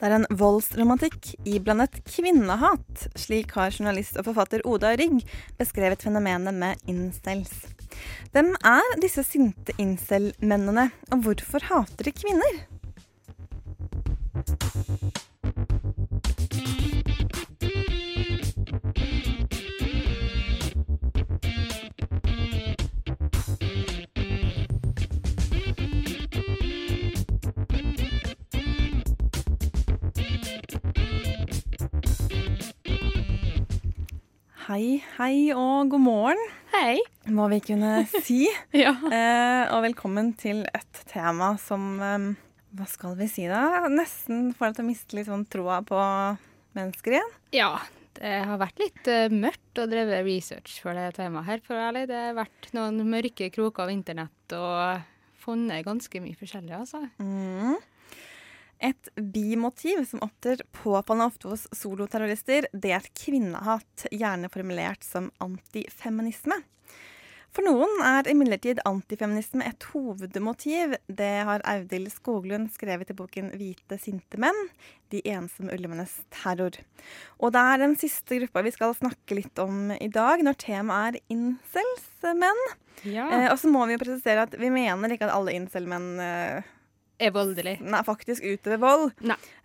Det er en voldsromantikk iblandet kvinnehat. Slik har journalist og forfatter Oda Rygg beskrevet fenomenet med incels. Hvem er disse sinte incel-mennene, og hvorfor hater de kvinner? Hei, hei og god morgen, Hei. må vi kunne si. Ja. Eh, og velkommen til et tema som eh, Hva skal vi si, da? Nesten får deg til å miste litt sånn troa på mennesker igjen. ja. Det har vært litt eh, mørkt å dreve research for det temaet her, for ærlig. Det har vært noen mørke kroker av internett og funnet ganske mye forskjellig, altså. Mm. Et bimotiv som opptrer ofte hos soloterrorister, det er kvinnehat, gjerne formulert som antifeminisme. For noen er imidlertid antifeminisme et hovedmotiv. Det har Audhild Skoglund skrevet i boken 'Hvite sinte menn de ensomme ulvenes terror'. Og det er den siste gruppa vi skal snakke litt om i dag, når temaet er incels-menn. Ja. Eh, og så må vi jo presisere at vi mener ikke at alle incel-menn eh, er voldelig. Nei, faktisk utøver vold.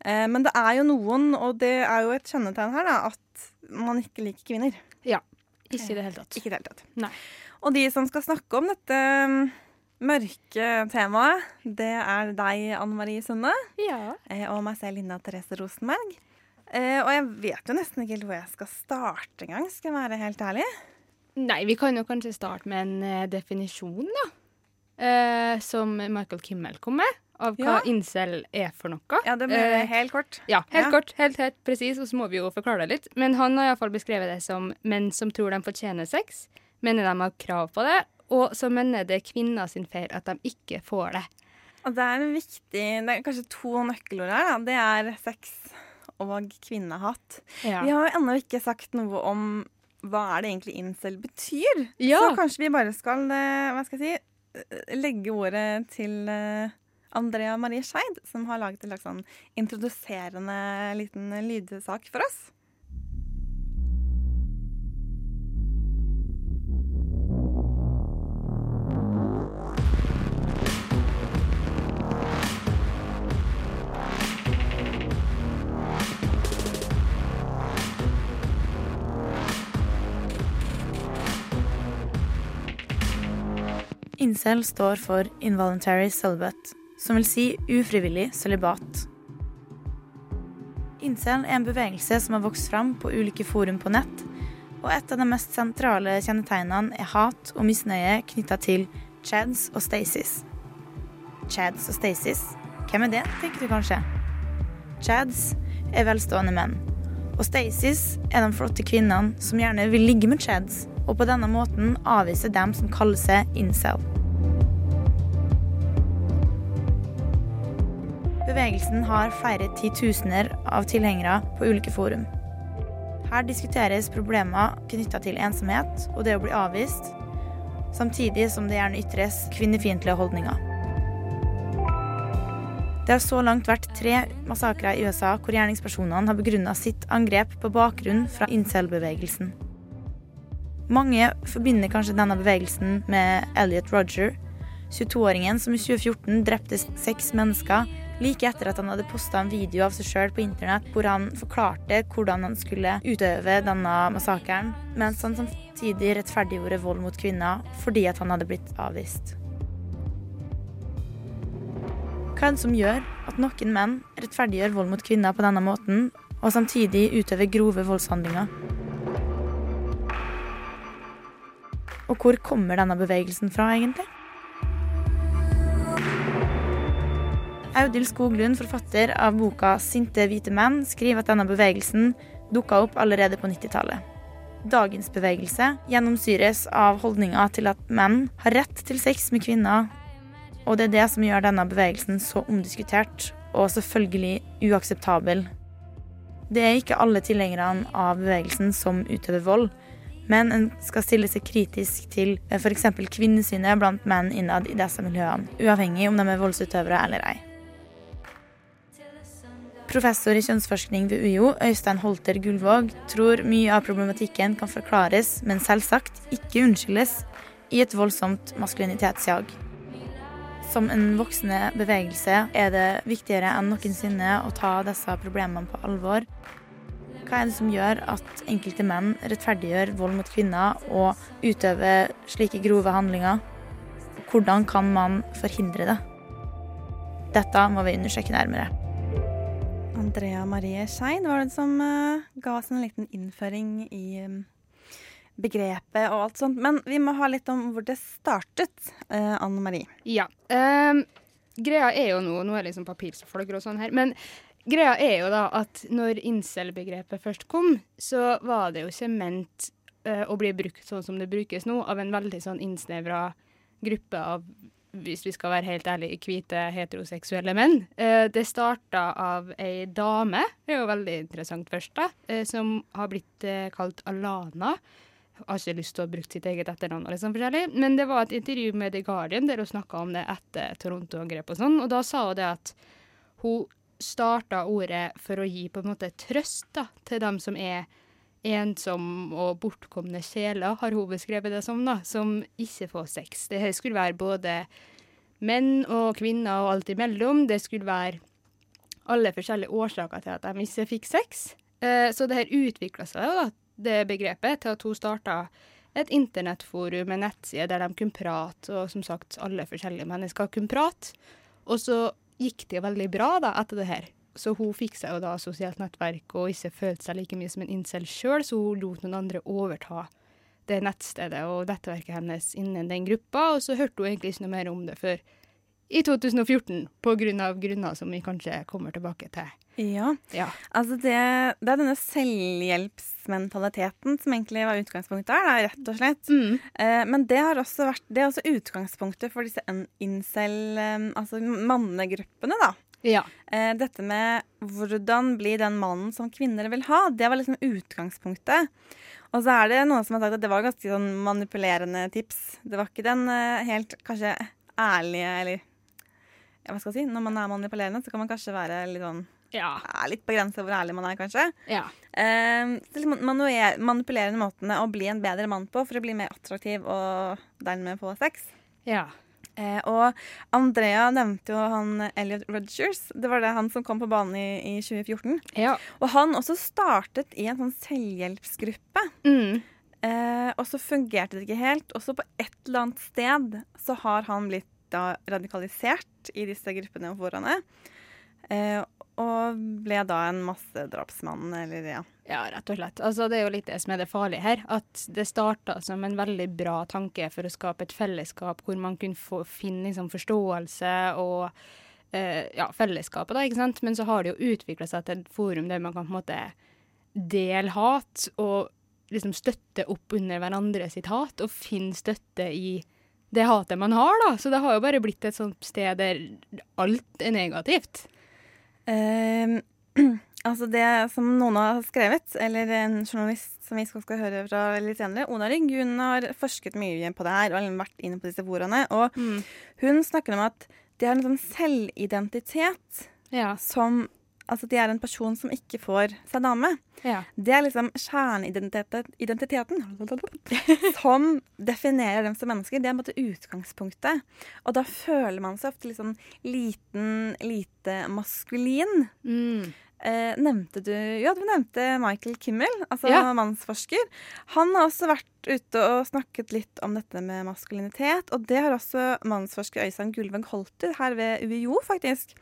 Eh, men det er jo noen, og det er jo et kjennetegn her, da, at man ikke liker kvinner. Ja. Ikke i det hele tatt. Ikke i det hele tatt. Nei. Og de som skal snakke om dette mm, mørke temaet, det er deg, Anne Marie Sunde, Ja. eh, og meg selv, Linda Therese Rosenberg. Eh, og jeg vet jo nesten ikke helt hvor jeg skal starte engang, skal jeg være helt ærlig. Nei, vi kan jo kanskje starte med en eh, definisjon, da. Eh, som Michael Kimmel kom med, av hva Ja. incel er for noe. Ja, det blir Eh, helt kort. Ja, helt Ja. kort, helt, helt presis, og så må vi jo forklare det litt. Men han har iallfall beskrevet det som menn som tror de fortjener sex, mener de har krav på det, og så mener det er kvinner sin feil at de ikke får det. Og det er en viktig Det er kanskje to nøkkelord her. Da. Det er sex og kvinnehat. Vi har jo ennå ikke sagt noe om hva er det egentlig incel betyr. Ja. Så kanskje vi bare skal eh, hva skal jeg si, eh, legge ordet til eh, Andrea Marie Skeid, som har laget en sånn introduserende liten lydsak for oss. Incel står for involuntary celibate, som vil si ufrivillig sølibat. Incel er en bevegelse som har vokst fram på ulike forum på nett, og et av de mest sentrale kjennetegnene er hat og misnøye knytta til chads og stasis. Chads og stasis? Hvem er det, tenker du kanskje? Chads er velstående menn, og stasis er de flotte kvinnene som gjerne vil ligge med chads, og på denne måten avvise dem som kaller seg incel. Bevegelsen har flere titusener av tilhengere på ulike forum. Her diskuteres problemer knytta til ensomhet og det å bli avvist, samtidig som det gjerne ytres kvinnefiendtlige holdninger. Det har så langt vært tre massakrer i USA hvor gjerningspersonene har begrunna sitt angrep på bakgrunn fra incel-bevegelsen. Mange forbinder kanskje denne bevegelsen med Elliot Roger, 22-åringen som i 2014 drepte seks mennesker like etter at han hadde posta en video av seg sjøl på internett hvor han forklarte hvordan han skulle utøve denne massakren, mens han samtidig rettferdiggjorde vold mot kvinner fordi at han hadde blitt avvist. Hva er det som gjør at noen menn rettferdiggjør vold mot kvinner på denne måten, og samtidig utøver grove voldshandlinger? Og hvor kommer denne bevegelsen fra, egentlig? Audhild Skoglund, forfatter av boka 'Sinte hvite menn', skriver at denne bevegelsen dukka opp allerede på 90-tallet. dagens bevegelse gjennomsyres av holdninga til at menn har rett til sex med kvinner, og det er det som gjør denne bevegelsen så omdiskutert og selvfølgelig uakseptabel. Det er ikke alle tilhengerne av bevegelsen som utøver vold, men en skal stille seg kritisk til f.eks. kvinnesynet blant menn innad i disse miljøene, uavhengig om de er voldsutøvere eller ei. Professor i kjønnsforskning ved UiO, Øystein Holter Gullvåg, tror mye av problematikken kan forklares, men selvsagt ikke unnskyldes, i et voldsomt maskulinitetsjag. Som en voksende bevegelse er det viktigere enn noensinne å ta disse problemene på alvor. Hva er det som gjør at enkelte menn rettferdiggjør vold mot kvinner og utøver slike grove handlinger? Hvordan kan man forhindre det? Dette må vi undersøke nærmere. Andrea Marie Schein var det som uh, ga oss en liten innføring i um, begrepet og alt sånt. Men vi må ha litt om hvor det startet, uh, Anne Marie. Ja. Um, greia er jo nå Nå er det liksom papirsfolker og sånn her. Men greia er jo da at når incel-begrepet først kom, så var det jo ikke ment uh, å bli brukt sånn som det brukes nå, av en veldig sånn innsnevra gruppe av hvis vi skal være helt ærlige, hvite heteroseksuelle menn. Eh, det starta av ei dame, det er jo veldig interessant først, da, eh, som har blitt eh, kalt Alana. Jeg har ikke lyst til å bruke sitt eget etternavn, liksom men det var et intervju med The Guardian der hun snakka om det etter Toronto-angrepet og sånn, og da sa hun det at hun starta ordet for å gi på en måte trøst da, til dem som er ensom og bortkomne sjeler, har hun beskrevet det som, da, som ikke får sex. Det skulle være både menn og kvinner og alt imellom. Det skulle være alle forskjellige årsaker til at de ikke fikk sex. Eh, så det her utvikla seg, da, det begrepet, til at hun starta et internettforum, en nettside der de kunne prate, og som sagt, alle forskjellige mennesker kunne prate. Og så gikk det veldig bra da, etter det her. Så hun fikk seg jo da sosialt nettverk og ikke følte seg like mye som en incel sjøl, så hun lot noen andre overta det nettstedet og nettverket hennes innen den gruppa, og så hørte hun egentlig ikke noe mer om det før i 2014, på grunn av grunner som vi kanskje kommer tilbake til. Ja, Ja. altså det, det er denne selvhjelpsmentaliteten som egentlig var utgangspunktet her, da, rett og slett. Mm. Eh, men det har også vært det er også utgangspunktet for disse incel, eh, altså mannegruppene, da. Ja. Eh, dette med hvordan bli den mannen som kvinner vil ha, det var liksom utgangspunktet. Og så er det noen som har sagt at det var ganske sånn manipulerende tips. Det var ikke den eh, helt kanskje ærlige eller ja, hva skal jeg si? Når man er manipulerende, så kan man kanskje være litt sånn Ja. er litt på grensa hvor ærlig man er, kanskje. ja. Eh, liksom manipulerende måtene å bli en bedre mann på for å bli mer attraktiv og dermed få sex. ja. Eh, og Andrea nevnte jo han Elliot Rogers. Det var det han som kom på banen i, i 2014. ja. Og han også startet i en sånn selvhjelpsgruppe. Mm. Eh, og så fungerte det ikke helt. Og så på et eller annet sted så har han blitt da radikalisert i disse gruppene og foraene. Eh, og ble da en massedrapsmann, eller ja. Ja, rett og slett. Altså, det er jo litt det som er det farlige her. At det starta som en veldig bra tanke for å skape et fellesskap hvor man kunne få, finne liksom, forståelse og eh, ja, fellesskapet, da, ikke sant. Men så har det jo utvikla seg til et forum der man kan på en måte dele hat og liksom støtte opp under hverandre sitt hat, og finne støtte i det hatet man har, da. Så det har jo bare blitt et sånt sted der alt er negativt. Eh, altså det som noen har skrevet, eller en journalist som vi skal, høre fra litt senere, Ona Rygg, hun har forsket mye på det her og vært inne på disse foraene. Og hun snakker om at de har en sånn selvidentitet Ja. som Altså de er en person som ikke får seg dame. Ja. Det er liksom kjerneidentiteten som definerer dem som mennesker. Det er på en måte utgangspunktet. Og da føler man seg ofte litt sånn liten, lite maskulin. Mm. Eh, nevnte du Ja, du nevnte Michael Kimmel, altså Ja. mannsforsker. Han har også vært ute og snakket litt om dette med maskulinitet. Og det har også mannsforsker Øystein Gullvang Holter her ved UiO, faktisk.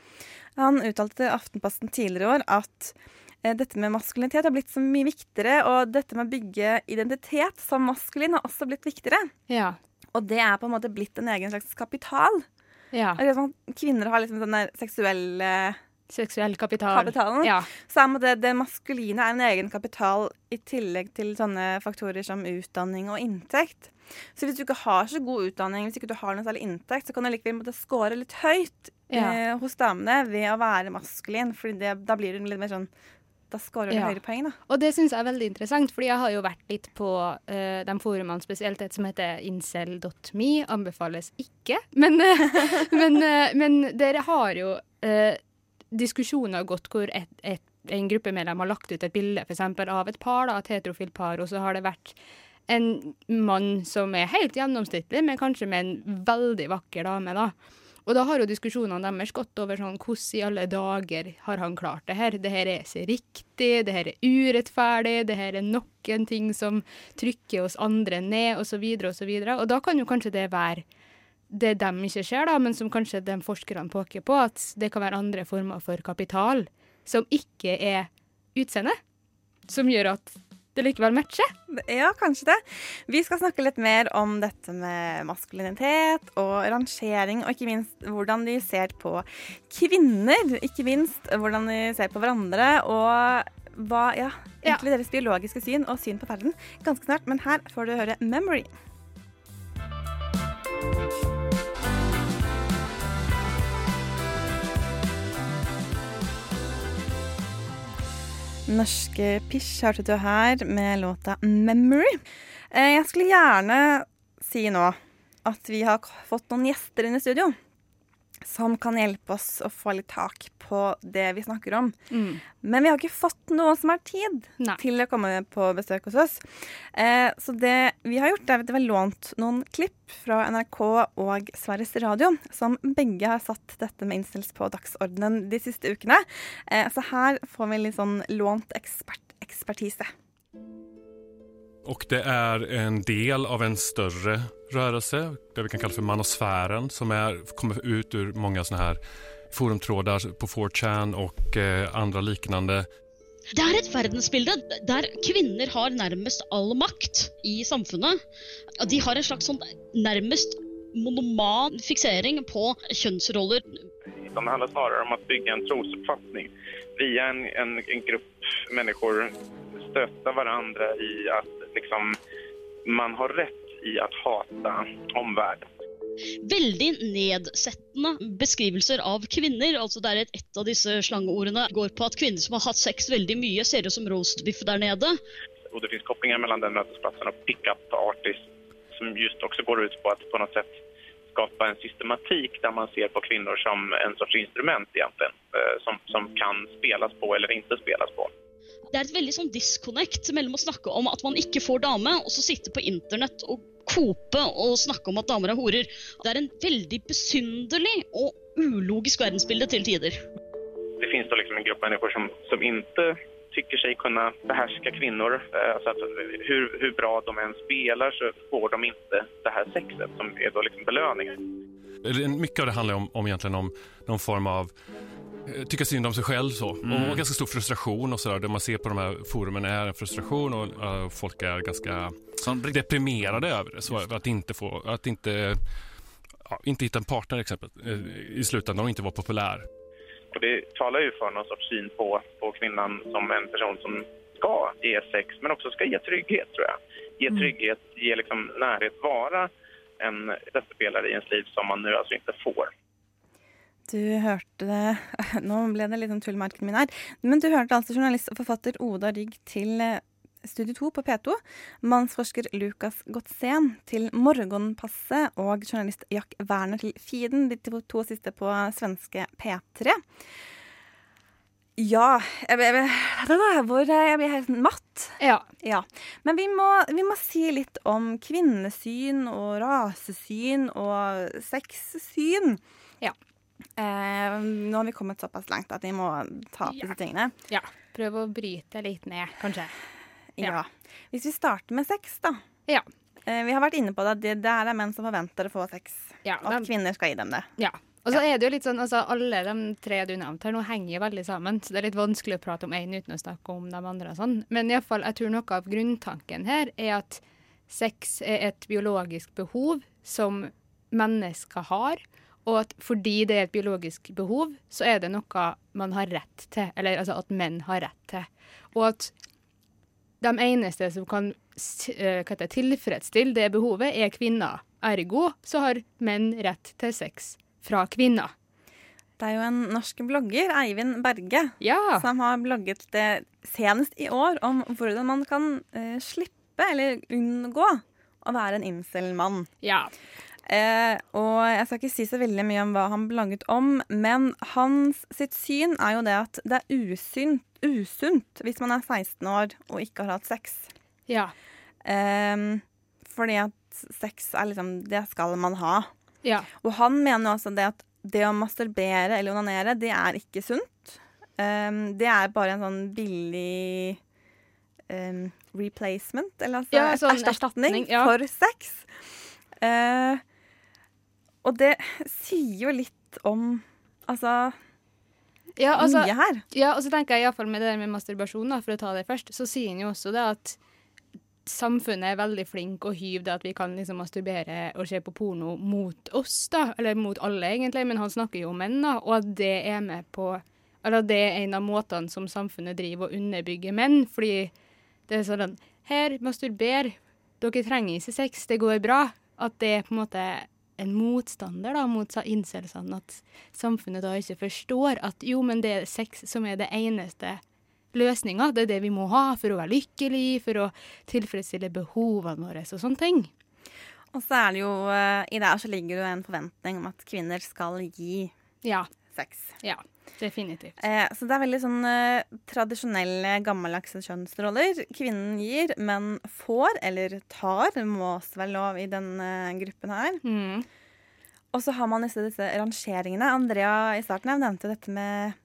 Han uttalte til Aftenposten tidligere i år at eh, dette med maskulinitet har blitt så mye viktigere, og dette med å bygge identitet som maskulin har også blitt viktigere. Ja. Og det er på en måte blitt en egen slags kapital. Ja. Det sånn, kvinner har liksom den seksuelle Seksuell kapital. kapitalen, Ja. så er det, det maskuline er en egen kapital i tillegg til sånne faktorer som utdanning og inntekt. Så hvis du ikke har så god utdanning, hvis ikke du har noe særlig inntekt, så kan du likevel måtte score litt høyt Ja. eh, hos damene ved å være maskulin. For da blir du litt mer sånn Da scorer du Ja. høyere poeng, da. Og det syns jeg er veldig interessant, fordi jeg har jo vært litt på uh, de forumene, spesielt et som heter incel.me. Anbefales ikke. Men, uh, men, uh, men dere har jo eh, diskusjoner har gått hvor et, et, en gruppemedlem har lagt ut et bilde for av et par, da, et heterofilt par, og så har det vært en mann som er helt gjennomsnittlig, men kanskje med en veldig vakker dame. da. Og da har jo diskusjonene deres gått over sånn Hvordan i alle dager har han klart det her? Det her er ikke riktig, det her er urettferdig, det her er nok en ting som trykker oss andre ned, osv., osv. Og, og da kan jo kanskje det være det de ikke ser, da, men som kanskje de forskerne påker på, at det kan være andre former for kapital som ikke er utseende, som gjør at det likevel matcher. Ja, kanskje det. Vi skal snakke litt mer om dette med maskulinitet og rangering, og ikke minst hvordan de ser på kvinner. Ikke minst hvordan de ser på hverandre, og hva, ja, Ja. egentlig deres biologiske syn og syn på verden. Ganske snart, men her får du høre 'Memory'. Norske Pish hørte du her med låta 'Memory'. Eh, Jeg skulle gjerne si nå at vi har fått noen gjester inn i studio som kan hjelpe oss å få litt tak på det vi snakker om. Men vi har ikke fått noen som har tid Nei. til å komme på besøk hos oss. Eh, så det vi har gjort, er at vi har lånt noen klipp fra NRK og Sveriges Radio, som begge har satt dette med incels på dagsordenen de siste ukene. Eh, så her får vi litt sånn lånt ekspert, ekspertise. Och det är en del av en större rörelse, det vi kan kalla för manosfären, som är, kommer ut ur många sånne här forumtrådar på 4chan och eh, andra liknande. Det er et verdensbilde der kvinner har nærmest all makt i samfunnet. De har en slags sånn nærmest monoman fiksering på kjønnsroller. Det handlar snarare om att bygga en trosuppfattning via en, en, en grupp människor stötta varandra i att liksom, man har rett i å hata omverdenen. Veldig nedsettende beskrivelser av kvinner. altså det er et, et av disse slangeordene går på at kvinner som har hatt sex veldig mye, ser ut som roastbiff der nede. Og det fins koblinger mellom den møteplassen og pick-up artist som just også går ut på at på noe sett skapa en systematik der man ser på kvinner som en sorts instrument egentligen, eh, som, som kan spelas på eller ikke spelas på. Det er et veldig sånn disconnect mellom å snakke om at man ikke får dame, og så sitte på internett og kope og snakke om at damer er horer. Det er en veldig besynderlig og ulogisk verdensbilde til tider. Det finnes da liksom en grupp mennesker som, som ikke tycker sig kunna behärska kvinnor. Eh, Så att hur, hur bra de än spelar så får de inte det här sexet som är då liksom belöningen. Eller Mycket av det handlar om, om egentligen om någon form av tycka synd om sig själv så. och ganska stor frustration och sådär. Det man ser på de här forumen är en frustration och uh, folk är ganska deprimerade över det. Så att inte få, att inte, ja, inte hitta en partner exempel, eh, i slutändan och inte vara populär. Och det talar ju för någon sorts syn på, på kvinnan som en person som ska ge sex men också ska ge trygghet tror jag. Ge trygghet, ge liksom närhet, vara en stöttepelare i ens liv som man nu alltså inte får. Du hørte Nå ble det litt sånn tull med min her. Men du hørte altså journalist og forfatter Oda Rygg til eh, Studio 2 på P2, mannsforsker Lukas Gottsen til Morgenpasset og journalist Jack Werner til Fiden, de to, siste på svenske P3. Ja Jeg, jeg, hvor jeg blir helt matt. Ja. Ja. Men vi må, vi må si litt om kvinnesyn og rasesyn og sexsyn. Ja. Eh, nå har vi kommet såpass langt at vi må ta opp Ja. disse tingene. ja. Prøv å bryte litt ned, kanskje. Ja. Ja. Hvis vi starter med sex, da. Ja. Eh, vi har vært inne på det. Det, det er menn som forventer å få sex. Ja, Og at kvinner skal gi dem det. Ja. Og så er det jo litt sånn, altså Alle de tre du nevnte her nå henger veldig sammen, så det er litt vanskelig å prate om én uten å snakke om de andre. og sånn. Men i alle fall, jeg tror noe av grunntanken her er at sex er et biologisk behov som mennesker har, og at fordi det er et biologisk behov, så er det noe man har rett til. Eller altså at menn har rett til. Og at de eneste som kan eh, det, tilfredsstille det behovet, er kvinner. Ergo så har menn rett til sex fra kvinner. Det er jo en norsk blogger, Eivind Berge, Ja. som har blogget det senest i år om hvordan man kan uh, slippe eller unngå å være en incel-mann. ja. Eh, og jeg skal ikke si så veldig mye om hva han blanget om, men hans sitt syn er jo det at det er usynt, usunt hvis man er 16 år og ikke har hatt sex. Ja. Eh, fordi at sex er liksom Det skal man ha. Ja. Og han mener jo altså det at det å masturbere eller onanere, det er ikke sunt. Um, det er bare en sånn billig um, replacement, eller altså Ja, sånn erstatning erstatning, ja. for sex. Eh, og det sier jo litt om altså, Ja, altså, mye her. Ja, og så tenker jeg iallfall med det der med masturbasjon, da, for å ta det først, så sier han jo også det at samfunnet er veldig flink og hyver det at vi kan liksom masturbere og se på porno mot oss, da. Eller mot alle, egentlig, men han snakker jo om menn, da. Og at det er med på Eller at det er en av måtene som samfunnet driver og underbygger menn. Fordi det er sånn Her, masturber. Dere trenger ikke sex, det går bra. At det på en måte en motstander da, mot incelsene. At samfunnet da ikke forstår at jo, men det er sex som er det eneste løsninga. Det er det vi må ha for å være lykkelig, for å tilfredsstille behovene våre og sånne ting. Og så er det jo eh, I det her så ligger det jo en forventning om at kvinner skal gi Ja. sex. Ja, definitivt. Eh, så det er veldig sånn eh, tradisjonelle, gammeldagse kjønnsroller. Kvinnen gir, men får, eller tar, må også være lov i denne gruppen her. Mm. Og så har man disse, disse rangeringene. Andrea i starten nevnte dette med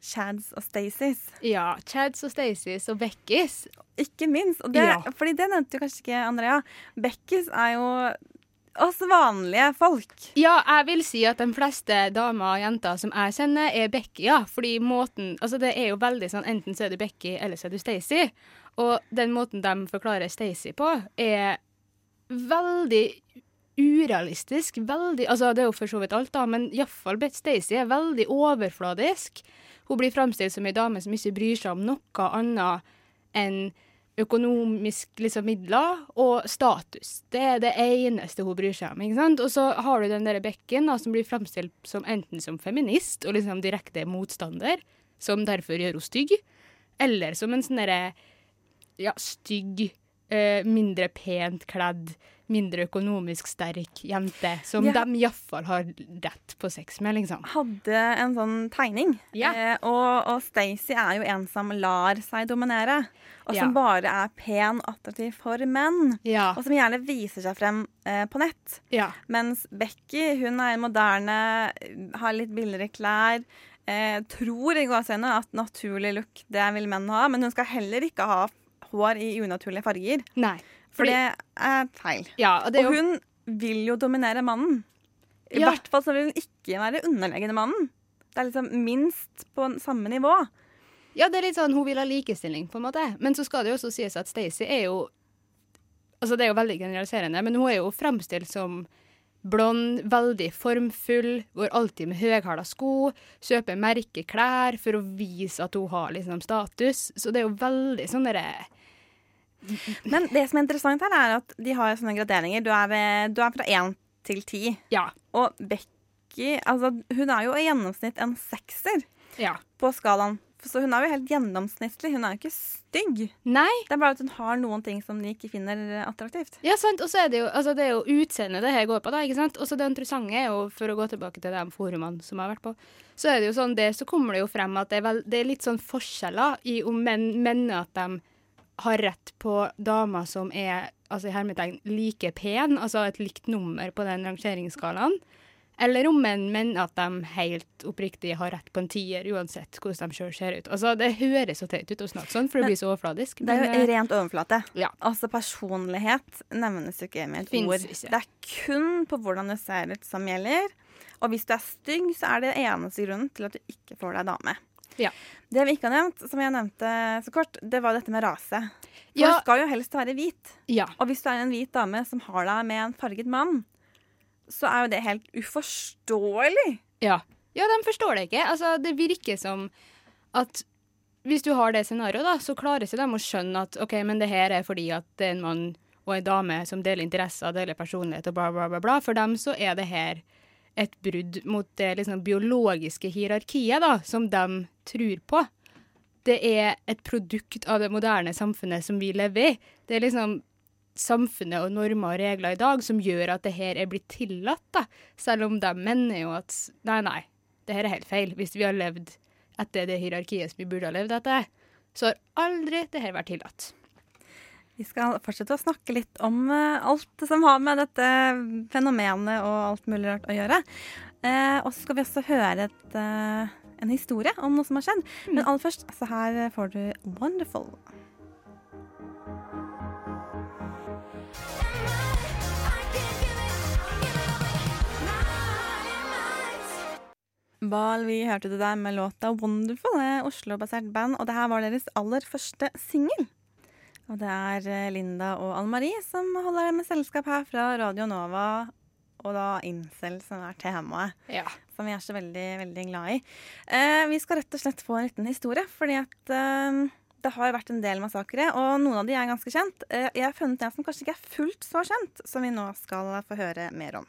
Chads og Stacys. Ja. Chads og Stacys og Beckys. Ikke minst. Og det, Ja. Fordi det nevnte jo kanskje ikke Andrea. Beckys er jo oss vanlige folk. Ja, jeg vil si at de fleste damer og jenter som jeg kjenner, er Becky, ja. Fordi måten Altså, det er jo veldig sånn enten så er du Becky, eller så er du Stacey. Og den måten de forklarer Stacey på, er veldig urealistisk. Veldig Altså, det er jo for så vidt alt, da, men iallfall Stacey er veldig overfladisk. Hun blir framstilt som ei dame som ikke bryr seg om noe annet enn økonomisk liksom, midler og status. Det er det eneste hun bryr seg om. ikke sant? Og så har du den der Bekken da, som blir framstilt som enten som feminist og liksom direkte motstander, som derfor gjør henne stygg, eller som en sånn derre ja, stygg, eh, mindre pent kledd, mindre økonomisk sterk jente, som Ja. de iallfall har rett på sex med, liksom. Hadde en sånn tegning. Ja. Eh, og og Stacey er jo en som lar seg dominere. Og som Ja. bare er pen og attraktiv for menn. Ja. Og som gjerne viser seg frem eh, på nett. Ja. Mens Becky hun er moderne, har litt billigere klær. Eh, tror i gåseøynene at naturlig look det vil menn ha, men hun skal heller ikke ha hår i unaturlige farger. Nei. For Fordi- det er feil. Ja, og det er Og jo hun vil jo dominere mannen. I Ja. hvert fall så vil hun ikke være underleggende mannen. Det er liksom minst på samme nivå. Ja, det er litt sånn, hun vil ha likestilling, på en måte. Men så skal det jo også sies at Stacey er jo Altså, det er jo veldig generaliserende, men hun er jo fremstilt som blond, veldig formfull, går alltid med høyhæla sko, kjøper merkeklær for å vise at hun har liksom status. Så det er jo veldig sånn derre Men det som er interessant her, er at de har sånne graderinger. Du er, ved- du er fra én til ti. Ja. Og Becky altså, hun er jo i gjennomsnitt en sekser Ja. på skalaen. Så hun er jo helt gjennomsnittlig. Hun er jo ikke stygg. Nei. Det er bare at hun har noen ting som de ikke finner attraktivt. Ja, sant. Og så er det jo, altså det er jo utseendet det her går på, da. ikke sant? Og så det interessante er jo, for å gå tilbake til de forumene som jeg har vært på, så er det jo sånn, det, så kommer det jo frem at det er, vel, det er litt sånn forskjeller i om menn mener at de har rett på damer som er altså i hermetegn like pen, altså et likt nummer på den rangeringsskalaen. Eller om menn mener at de helt oppriktig har rett på en tier, uansett hvordan de sjøl ser ut. Altså, Det høres så teit ut å snakke sånn, for det Men blir så overfladisk. Det er jo eh, rent overflate. Ja. Altså Personlighet nevnes jo ikke med et ord. ikke. Det er kun på hvordan du ser ut som gjelder. Og hvis du er stygg, så er det eneste grunnen til at du ikke får deg dame. Ja. Det vi ikke har nevnt, som jeg nevnte så kort, det var dette med rase. For Ja. du skal jo helst være hvit. Ja. Og hvis du er en hvit dame som har deg med en farget mann, så er jo det helt uforståelig. Ja. ja, de forstår det ikke. Altså, det virker som at hvis du har det scenarioet, så klarer ikke de å skjønne at OK, men det her er fordi at det er en mann og en dame som deler interesser, deler personlighet og bla, bla, bla, bla. For dem så er det her et brudd mot det liksom, biologiske hierarkiet da, som de tror på. Det er et produkt av det moderne samfunnet som vi lever i. Det er liksom samfunnet og normer og regler i dag som gjør at det her er blitt tillatt, da. Selv om de mener jo at nei, nei, det her er helt feil. Hvis vi har levd etter det hierarkiet som vi burde ha levd etter, så har aldri det her vært tillatt. Vi skal fortsette å snakke litt om uh, alt som har med dette fenomenet og alt mulig rart å gjøre. Uh, og så skal vi også høre et, uh, en historie om noe som har skjedd. Mm. Men aller først, så her får du 'Wonderful'. Bal, vi hørte det der med låta 'Wonderful', det er Oslo-basert band, og det her var deres aller første singel. Og det er eh, Linda og Anne Marie som holder med selskap her fra Radio Nova, og da Incel som er temaet, ja. som vi er så veldig, veldig glad i. Eh, vi skal rett og slett få en liten historie, fordi at eh, det har vært en del massakre, og noen av de er ganske kjent. Eh, jeg har funnet en som kanskje ikke er fullt så kjent, som vi nå skal få høre mer om.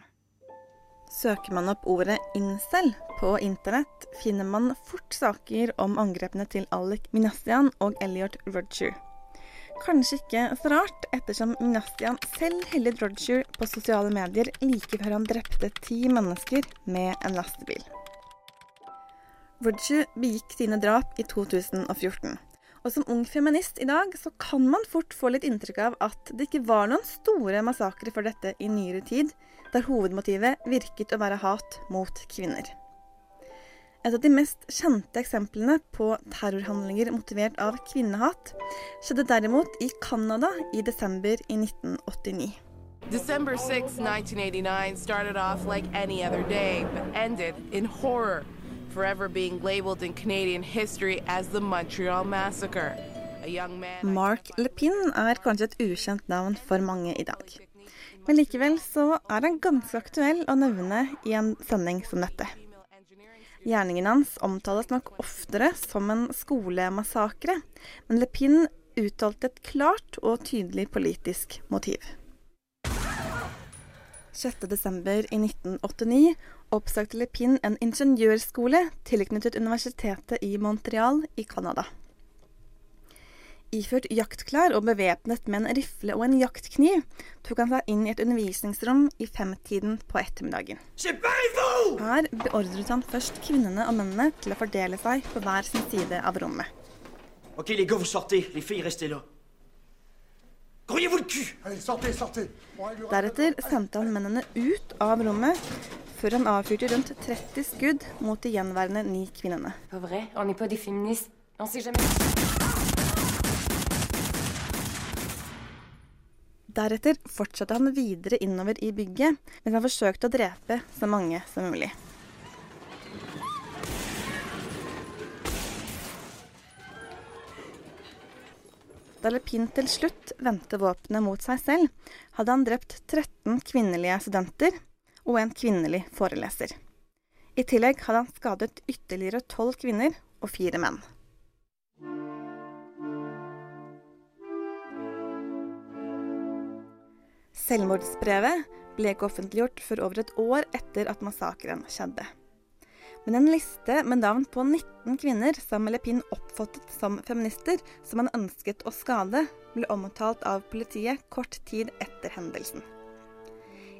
Søker man opp ordet incel på internett, finner man fort saker om angrepene til Alec Minastian og Elliot Roger. Kanskje ikke så rart, ettersom Minastian selv hyllet Roger på sosiale medier like før han drepte ti mennesker med en lastebil. Roger begikk sine drap i 2014. Og som ung feminist i dag, så kan man fort få litt inntrykk av at det ikke var noen store massakrer for dette i nyere tid, der hovedmotivet virket å være hat mot kvinner. Et av de mest kjente eksemplene på terrorhandlinger motivert av kvinnehat skjedde derimot i Canada i desember i 1989. December 6, 1989 started off like any other day, but ended in horror, forever being labeled in Canadian history as the Montreal Massacre. Mark Lepin er kanskje et ukjent navn for mange i dag. Men likevel så er han ganske aktuell å nevne i en sending som dette. Gjerningen hans omtales nok oftere som en skolemassakre, men Lepin uttalte et klart og tydelig politisk motiv. 6.12. i 1989 Pin en ingeniørskole tilknyttet universitetet i Montreal i Canada. Iført jaktklær og bevæpnet med en rifle og en jaktkniv tok han seg inn i et undervisningsrom i femtiden på ettermiddagen. Her beordret han først kvinnene og mennene til å fordele seg på hver sin side av rommet. Ok, les gars, vous sortez. Les filles, restez là. Grouillez-vous le cul Allez, sortez, sortez. Deretter sendte han mennene ut av rommet, før han avfyrte rundt 30 skudd mot de gjenværende ni kvinnene. Pas vrai, on n'est pas des féministes. On sait jamais. Deretter fortsatte han videre innover i bygget, mens han forsøkte å drepe så mange som mulig. Da Lepin til slutt vendte våpenet mot seg selv, hadde han drept 13 kvinnelige studenter og en kvinnelig foreleser. I tillegg hadde han skadet ytterligere tolv kvinner og fire menn. Selvmordsbrevet ble ikke offentliggjort før over et år etter at massakren skjedde. Men en liste med navn på 19 kvinner som Lepin oppfattet som feminister, som han ønsket å skade, ble omtalt av politiet kort tid etter hendelsen.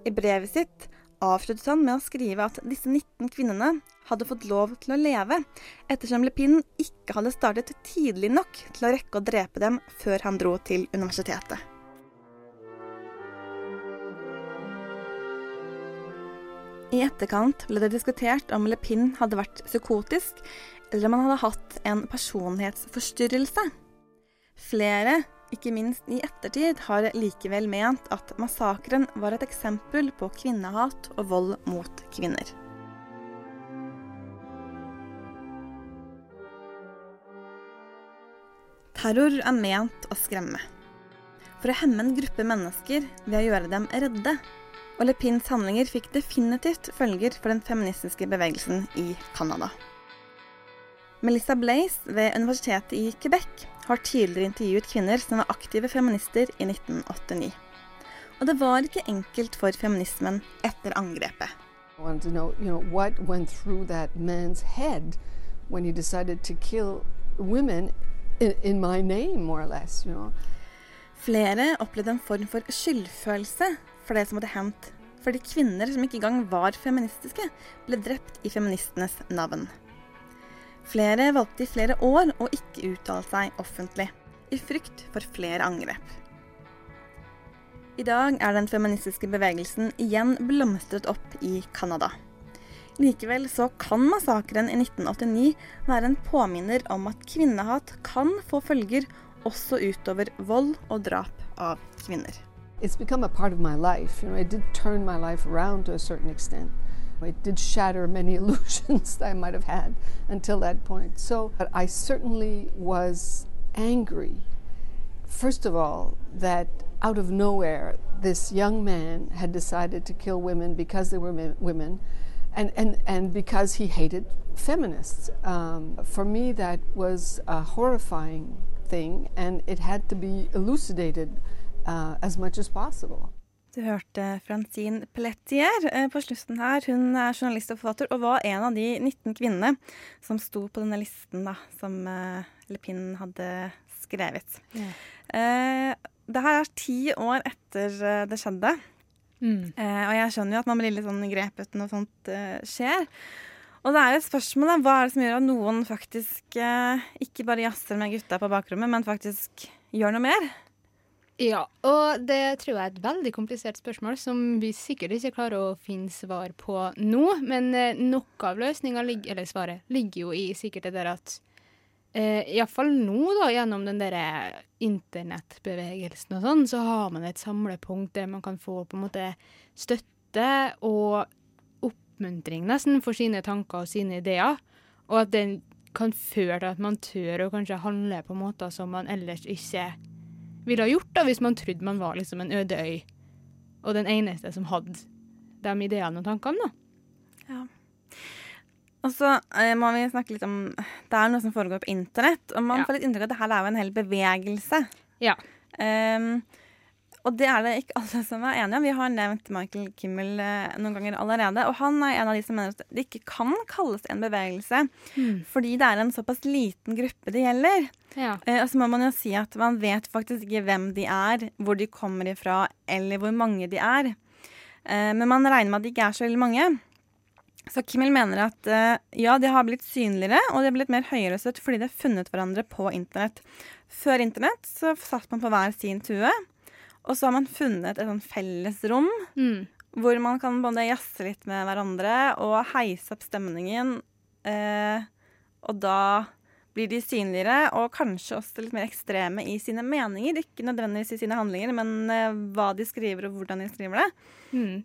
I brevet sitt avsluttet han med å skrive at disse 19 kvinnene hadde fått lov til å leve, ettersom Lepin ikke hadde startet tidlig nok til å rekke å drepe dem før han dro til universitetet. I etterkant ble det diskutert om Lepin hadde vært psykotisk, eller om han hadde hatt en personlighetsforstyrrelse. Flere, ikke minst i ettertid, har likevel ment at massakren var et eksempel på kvinnehat og vold mot kvinner. Terror er ment å skremme. For å hemme en gruppe mennesker ved å gjøre dem redde. Og Le Pins handlinger fikk definitivt følger for den feministiske bevegelsen i Canada. Melissa Blaze ved universitetet i Quebec har tidligere intervjuet kvinner som var aktive feminister i 1989. Og det var ikke enkelt for feminismen etter angrepet. I wanted to know, you know, what went through that man's head when he decided to kill women in, in my name, more or less, you know. Flere opplevde en form for skyldfølelse for det som hadde hendt, fordi kvinner som ikke engang var feministiske, ble drept i feministenes navn. Flere valgte i flere år å ikke uttale seg offentlig, i frykt for flere angrep. I dag er den feministiske bevegelsen igjen blomstret opp i Canada. Likevel så kan massakren i 1989 være en påminner om at kvinnehat kan få følger også utover vold og drap av kvinner. It's become a part of my life. You know, it did turn my life around to a certain extent. It did shatter many illusions that I might have had until that point. So I certainly was angry, first of all, that out of nowhere, this young man had decided to kill women because they were women and, and, and because he hated feminists. Um, for me, that was a horrifying thing, and it had to be elucidated uh, as much as possible. Du hørte Francine Pelletier eh, på slutten her. Hun er journalist og forfatter og var en av de 19 kvinnene som sto på denne listen da, som uh, Lepin hadde skrevet. Yeah. Uh, det her er ti år etter uh, det skjedde. Mm. og jeg skjønner jo at man blir litt sånn grepet når sånt skjer. Og det er jo et spørsmål da, hva er det som gjør at noen faktisk ikke bare jazzer med gutta på bakrommet, men faktisk gjør noe mer? Ja, og det tror jeg er et veldig komplisert spørsmål som vi sikkert ikke klarer å finne svar på nå. Men eh, noe av løsninga, eller svaret, ligger jo i sikkert det der at eh, Iallfall nå, da, gjennom den der internettbevegelsen og sånn, så har man et samlepunkt der man kan få på en måte støtte og oppmuntring nesten for sine tanker og sine ideer. Og at den kan føre til at man tør å kanskje handle på måter som man ellers ikke ville ha gjort da, hvis man trodde man var liksom en øde øy og den eneste som hadde de ideene og tankene. da. Ja. Og så eh, må vi snakke litt om Det er noe som foregår på internett, og man ja. får litt inntrykk av at det her er jo en hel bevegelse. Ja. Um, og det er det ikke alle som er enige om. Vi har nevnt Michael Kimmel eh, noen ganger allerede. Og han er en av de som mener at det ikke kan kalles en bevegelse. Mm. Fordi det er en såpass liten gruppe det gjelder. Ja. Eh, og så må man jo si at man vet faktisk ikke hvem de er, hvor de kommer ifra, eller hvor mange de er. Eh, men man regner med at de ikke er så veldig mange. Så Kimmel mener at ja, de har blitt synligere, og de har blitt mer høyrøstet fordi de har funnet hverandre på internett. Før internett så satt man på hver sin tue. Og så har man funnet et sånn felles rom mm. hvor man kan både jazze litt med hverandre og heise opp stemningen. Eh, og da blir de synligere og kanskje også litt mer ekstreme i sine meninger. Ikke nødvendigvis i sine handlinger, men eh, hva de skriver og hvordan de skriver det. Mm.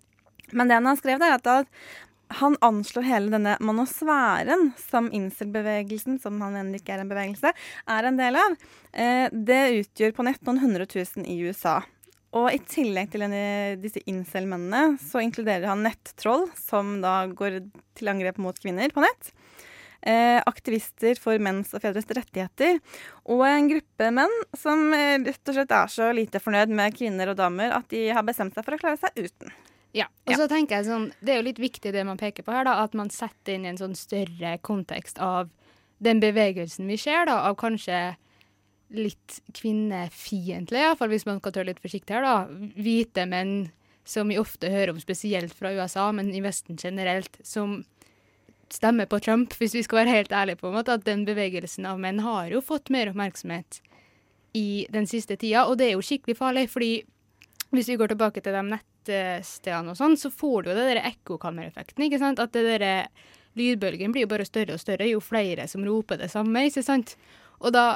Men det han har skrevet, er at han anslår hele denne manosfæren som incel-bevegelsen, som han ennå ikke er en bevegelse, er en del av. Eh, det utgjør på nett noen hundre tusen i USA. Og i tillegg til denne, disse incel-mennene, så inkluderer han nettroll, som da går til angrep mot kvinner på nett. Eh, aktivister for menns og fedres rettigheter. Og en gruppe menn som eh, rett og slett er så lite fornøyd med kvinner og damer at de har bestemt seg for å klare seg uten. Ja, og så tenker jeg sånn, Det er jo litt viktig det man peker på her, da, at man setter inn i en sånn større kontekst av den bevegelsen vi ser, da, av kanskje litt kvinnefiendtlig, iallfall hvis man skal tørre litt forsiktig her, da. Hvite menn som vi ofte hører om, spesielt fra USA, men i Vesten generelt, som stemmer på Trump, hvis vi skal være helt ærlige på en måte, at den bevegelsen av menn har jo fått mer oppmerksomhet i den siste tida, og det er jo skikkelig farlig, fordi hvis vi går tilbake til de nettstedene og sånn, så får du jo det der ekkokammereffekten, ikke sant, at det derre lydbølgen blir jo bare større og større jo flere som roper det samme, ikke sant, og da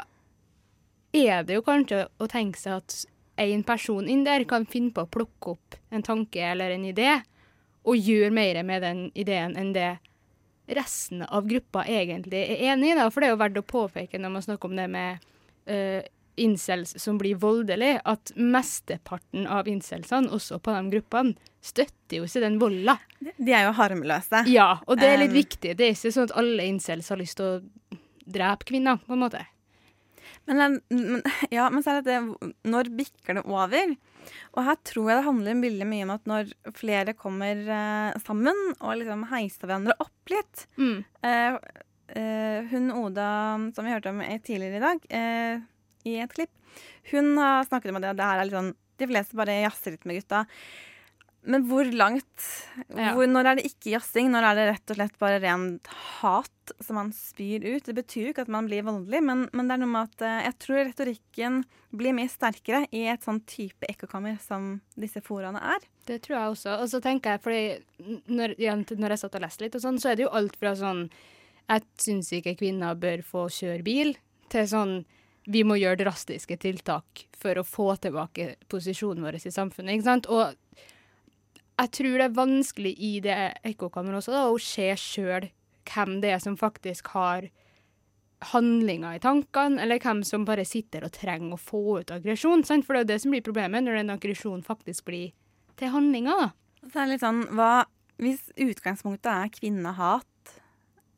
er det jo kanskje å tenke seg at en person inn der kan finne på å plukke opp en tanke eller en idé, og gjøre mer med den ideen enn det resten av gruppa egentlig er enig i. Da. For det er jo verdt å påpeke når man snakker om det med uh, incels som blir voldelige, at mesteparten av incelsene, også på de gruppene, støtter jo ikke den volda. De er jo harmløse. Ja, og det er litt Um, viktig. Det er ikke sånn at alle incels har lyst til å drepe kvinner, på en måte. Men, men, ja, men så er det Når bikker det over? Og her tror jeg det handler veldig mye om at når flere kommer eh, sammen og liksom heiser hverandre opp litt Mm. eh, eh, Hun Oda som vi hørte om tidligere i dag, eh, i et klipp, hun har snakket om at det, det her er litt sånn De fleste bare jazzer litt med gutta. Men hvor langt hvor, Når er det ikke jazzing? Når er det rett og slett bare rent hat som man spyr ut? Det betyr jo ikke at man blir voldelig, men, men det er noe med at eh, jeg tror retorikken blir mye sterkere i et sånn type ekkokammer som disse foraene er. Det tror jeg også. Og så tenker jeg, fordi når, når jeg satt og leste litt, og sånn, så er det jo alt fra sånn Jeg syns ikke kvinner bør få kjøre bil, til sånn vi må gjøre drastiske tiltak for å få tilbake posisjonen vår i samfunnet. ikke sant? Og jeg tror det er vanskelig i det ekkokammeret også da, å se sjøl hvem det er som faktisk har handlinger i tankene, eller hvem som bare sitter og trenger å få ut aggresjon. For det er jo det som blir problemet, når den aggresjonen faktisk blir til handlinger. da. Så det er litt sånn, hva, Hvis utgangspunktet er kvinnehat, eh,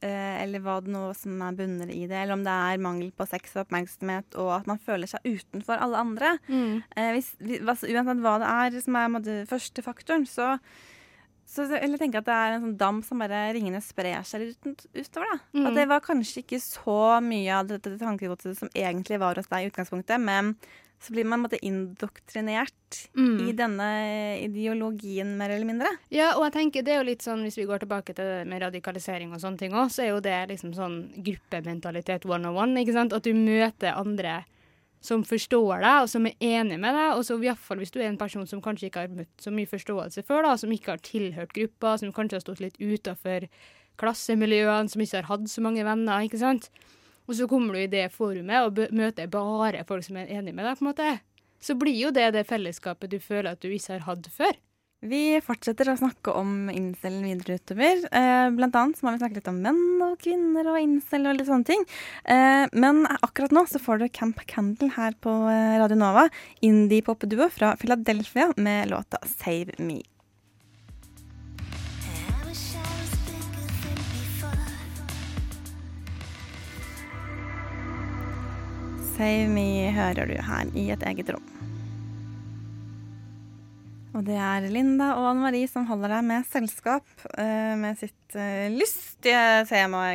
eller hva det nå som er bunner i det, eller om det er mangel på sex og oppmerksomhet, og at man føler seg utenfor alle andre Mm. hvis, vi- altså, Uansett hva det er som er den første faktoren, så så eller tenker jeg at det er en sånn dam som bare ringene sprer seg litt ut, utover. da. Mm. At det var kanskje ikke så mye av dette tankegodset som egentlig var hos deg i utgangspunktet, men så blir man måtte, indoktrinert Mm. i denne ideologien, mer eller mindre. Ja, og jeg tenker det er jo litt sånn, hvis vi går tilbake til det med radikalisering og sånne ting òg, så er jo det liksom sånn gruppementalitet one on one, ikke sant? At du møter andre som forstår deg, og som er enig med deg, og så i hvert fall hvis du er en person som kanskje ikke har møtt så mye forståelse før, da, som ikke har tilhørt gruppa, som kanskje har stått litt utafor klassemiljøene, som ikke har hatt så mange venner, ikke sant? Og så kommer du i det forumet og møter bare folk som er enig med deg, på en måte. Så blir jo det det fellesskapet du føler at du ikke har hatt før. Vi fortsetter å snakke om incelen videre utover. Eh, blant annet så må vi snakke litt om menn og kvinner og incel og litt sånne ting. Eh, men akkurat nå så får du Camp Candle her på eh, Radio Nova. Indie-popduo fra Philadelphia med låta Save Me. Save hører du her i et eget rom. Og det er Linda og Anne Marie som holder deg med selskap uh, med sitt uh, lystige tema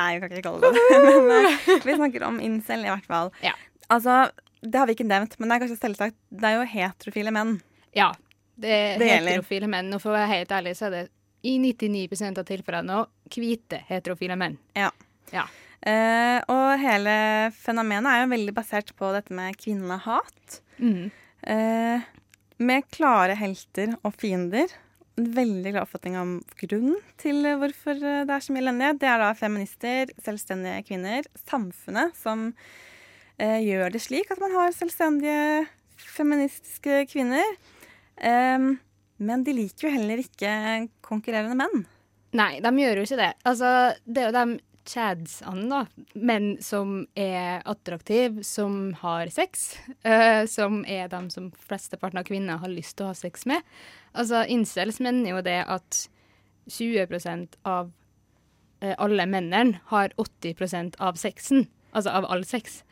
Nei, vi kan ikke kalle det det. Men uh, vi snakker om incel, i hvert fall. Altså, det har vi ikke nevnt, men det er kanskje selvsagt. Det er jo heterofile menn. Ja. Det er Det gjelder. heterofile menn, og for å være helt ærlig så er det i 99% av tilfellene nå hvite heterofile menn. Ja. Ja. Eh, og hele fenomenet er jo veldig basert på dette med kvinnehat. Mm. Uh, med klare helter og fiender. En veldig glad oppfatning om grunnen til hvorfor eh, det er så mye elendighet. Det er da feminister, selvstendige kvinner, samfunnet som uh, gjør det slik at man har selvstendige feministiske kvinner. Men de liker jo heller ikke konkurrerende menn. Nei, de gjør jo ikke det. Altså, det er jo de chadsene, da. Menn som er attraktive, som har sex. Uh, som er dem som flesteparten av kvinner har lyst til å ha sex med. Altså, incels mener jo det at 20% av uh, alle mennene har 80% av sexen. Altså av all sex.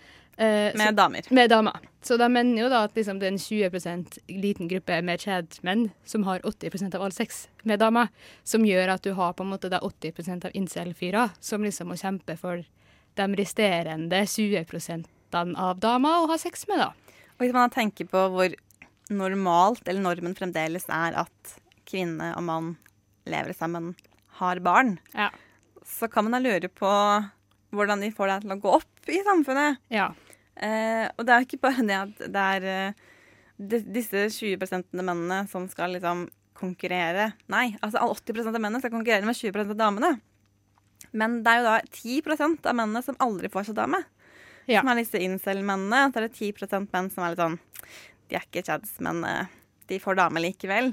Eh, Med så- damer. Med damer. Så de mener jo da at liksom det er en 20% liten gruppe med chad-menn som har 80% av all sex med damer, som gjør at du har på en måte da 80% av incel-fyrer som liksom må kjempe for de resterende 20% av damer å ha sex med, da. Og hvis man tenker på hvor normalt, eller normen fremdeles er at kvinne og mann lever sammen, har barn, ja. så kan man da lure på hvordan de får det til å gå opp i samfunnet. Ja. Eh, og det er jo ikke bare det at det er eh, disse 20 mennene som skal liksom konkurrere. Nei, altså 80% av mennene skal konkurrere med 20% av damene. Men det er jo da 10% av mennene som aldri får seg dame. Som er disse incel-mennene. Så er det 10% menn som er litt sånn De er ikke chads, men eh, de får dame likevel.